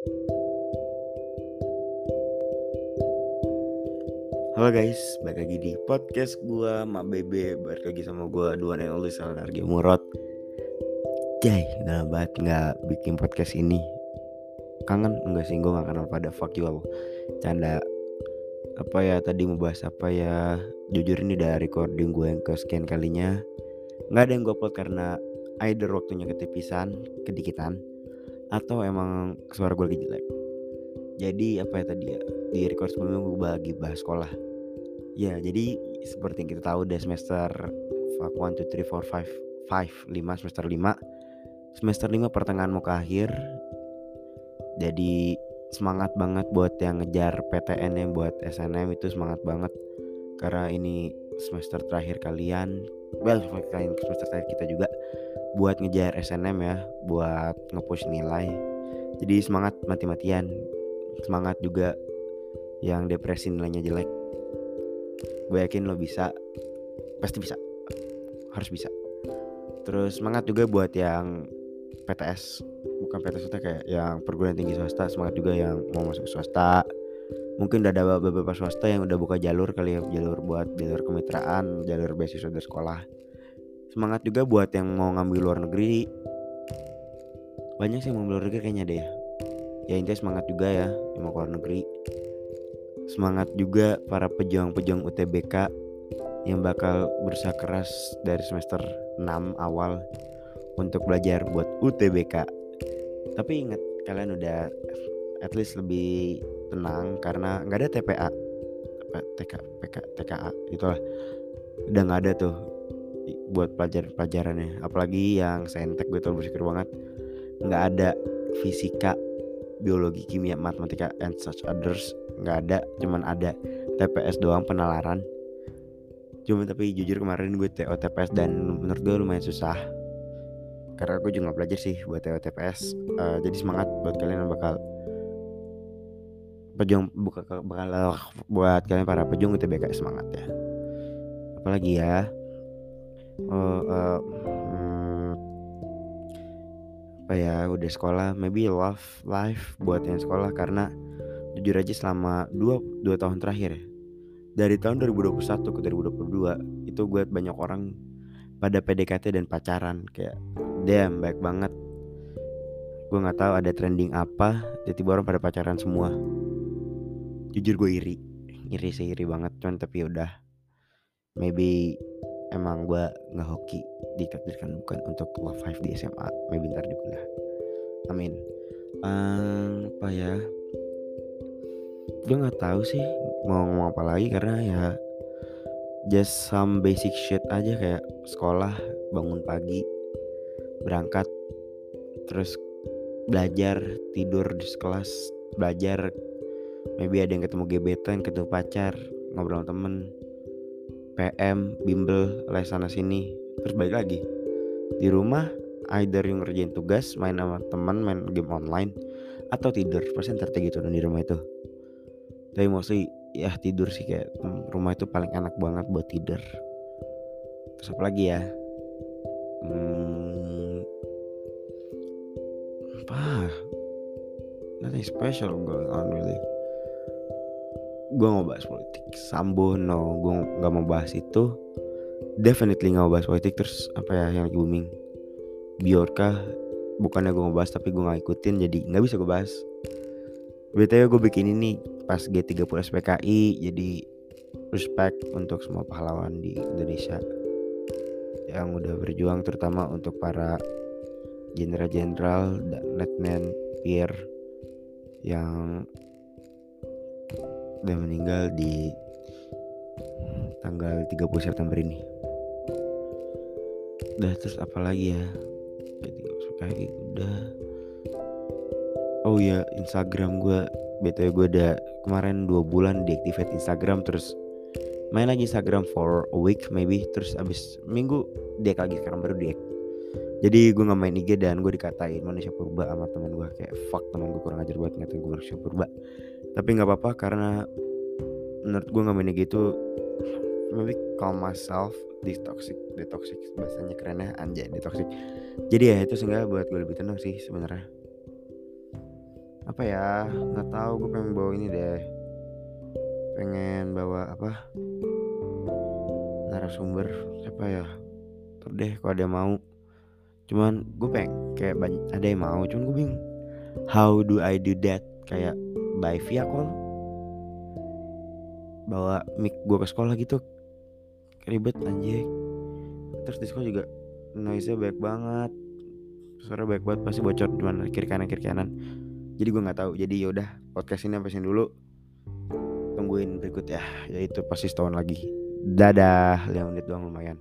Halo guys, balik lagi di podcast gue Mak Bebe. Balik lagi sama gue Dua and only Salah Nargi Murot Jai, udah banget gak bikin podcast ini? Kangen? Enggak sih, gue gak kenal pada Fuck you all. Canda. Apa ya, tadi mau bahas apa ya? Jujur ini udah recording gue yang kesekian kalinya. Gak ada yang gue upload karena Either waktunya ketipisan, kedikitan Atau emang suara gue lagi jelek jadi apa ya tadi ya di record sebelumnya gue lagi bahas sekolah Ya, jadi seperti yang kita tahu udah semester 1 2 3 4 5 5 5 semester 5. Semester 5 pertengahan mau ke akhir. Jadi semangat banget buat yang ngejar PTN yang buat SNM itu semangat banget karena ini semester terakhir kalian well kalian semester terakhir kita juga buat ngejar SNM ya buat ngepush nilai. Jadi semangat mati-matian semangat juga yang depresi nilainya jelek. Gue yakin lo bisa pasti bisa harus bisa. Terus semangat juga buat yang PTS bukan PTS itu kayak yang perguruan tinggi swasta semangat juga yang mau masuk swasta mungkin udah ada beberapa swasta yang udah buka jalur kali ya jalur buat jalur kemitraan jalur beasiswa dari sekolah. Semangat juga buat yang mau ngambil luar negeri. Banyak sih yang mau luar negeri kayaknya deh. Ya ya intinya semangat juga ya yang mau keluar negeri. Semangat juga para pejuang-pejuang UTBK yang bakal berusaha keras dari semester 6 awal untuk belajar buat UTBK. Tapi ingat kalian udah at least lebih tenang karena nggak ada TPA, TK, PK, TKA itulah udah nggak ada tuh buat pelajaran-pelajarannya. Apalagi yang saintek gue tuh bersyukur banget nggak ada fisika biologi, kimia, matematika, and such others nggak ada, cuman ada TPS doang penalaran. Cuma tapi jujur kemarin gue TO TPS dan menurut gue lumayan susah. Karena gue juga gak belajar sih buat TO TPS. Uh, jadi semangat buat kalian yang bakal pejuang buka bakal buat kalian para pejuang UTBK semangat ya. Apalagi ya. Uh, uh, apa ya udah sekolah maybe love life buat yang sekolah karena jujur aja selama dua dua tahun terakhir ya dari tahun 2021 ke 2022 itu gue banyak orang pada PDKT dan pacaran kayak damn baik banget gue nggak tahu ada trending apa tiba-tiba orang pada pacaran semua jujur gue iri iri sih iri banget cuman tapi ya udah. Maybe emang gue nggak hoki ditakdirkan bukan untuk love life di SMA maybe ntar di kuliah. Amin. Um, apa ya? Gue nggak tahu sih mau ngomong apa lagi karena ya just some basic shit aja kayak sekolah bangun pagi berangkat terus belajar tidur di kelas belajar maybe ada yang ketemu gebetan ketemu pacar ngobrol sama temen PM, bimbel, les sana sini, terus balik lagi. Di rumah either yang ngerjain tugas, main sama teman, main game online atau tidur. Pasti ntar gitu di rumah itu. Tapi mostly ya tidur sih kayak rumah itu paling enak banget buat tidur. Terus apa lagi ya? Hmm, apa? Nothing special going on really gue mau bahas politik. Sambo no gue nggak mau bahas itu. Definitely nggak mau bahas politik. Terus apa ya yang booming? Biorka bukannya gue mau bahas tapi gue nggak ikutin jadi nggak bisa gue bahas. Btw gue bikin ini pas G30 SPKI jadi respect untuk semua pahlawan di Indonesia yang udah berjuang terutama untuk para jenderal-jenderal dan letnan peer yang udah meninggal di tanggal 30 September ini. Udah terus apa lagi ya? Jadi kayak udah. Oh ya Instagram gue btw gue udah kemarin dua bulan deactivate Instagram terus main lagi Instagram for a week maybe. Terus abis minggu dia lagi sekarang baru dia jadi gue gak main IG dan gue dikatain manusia purba sama teman gue kayak fuck teman gue kurang ajar buat ngatain gue manusia purba tapi nggak apa-apa karena menurut gue nggak gitu. Maybe calm myself detoxic detoxic bahasanya kerennya anjay detoxic. Jadi ya itu sehingga buat gue lebih tenang sih sebenarnya. Apa ya nggak tahu gue pengen bawa ini deh. Pengen bawa apa? Narasumber siapa ya? Ter deh kalau ada yang mau. Cuman gue pengen kayak banyak ada yang mau cuman gue bingung. How do I do that? Kayak by call. Bawa mic gue ke sekolah gitu. Ribet anjing. Terus di sekolah juga noise nya banyak banget. Suara banyak banget pasti bocor di mana kiri kanan kiri kanan. Jadi gue nggak tahu. Jadi yaudah podcast ini sampai sini dulu. Tungguin berikut ya. Yaitu pasti setahun lagi. Dadah. 5 menit doang lumayan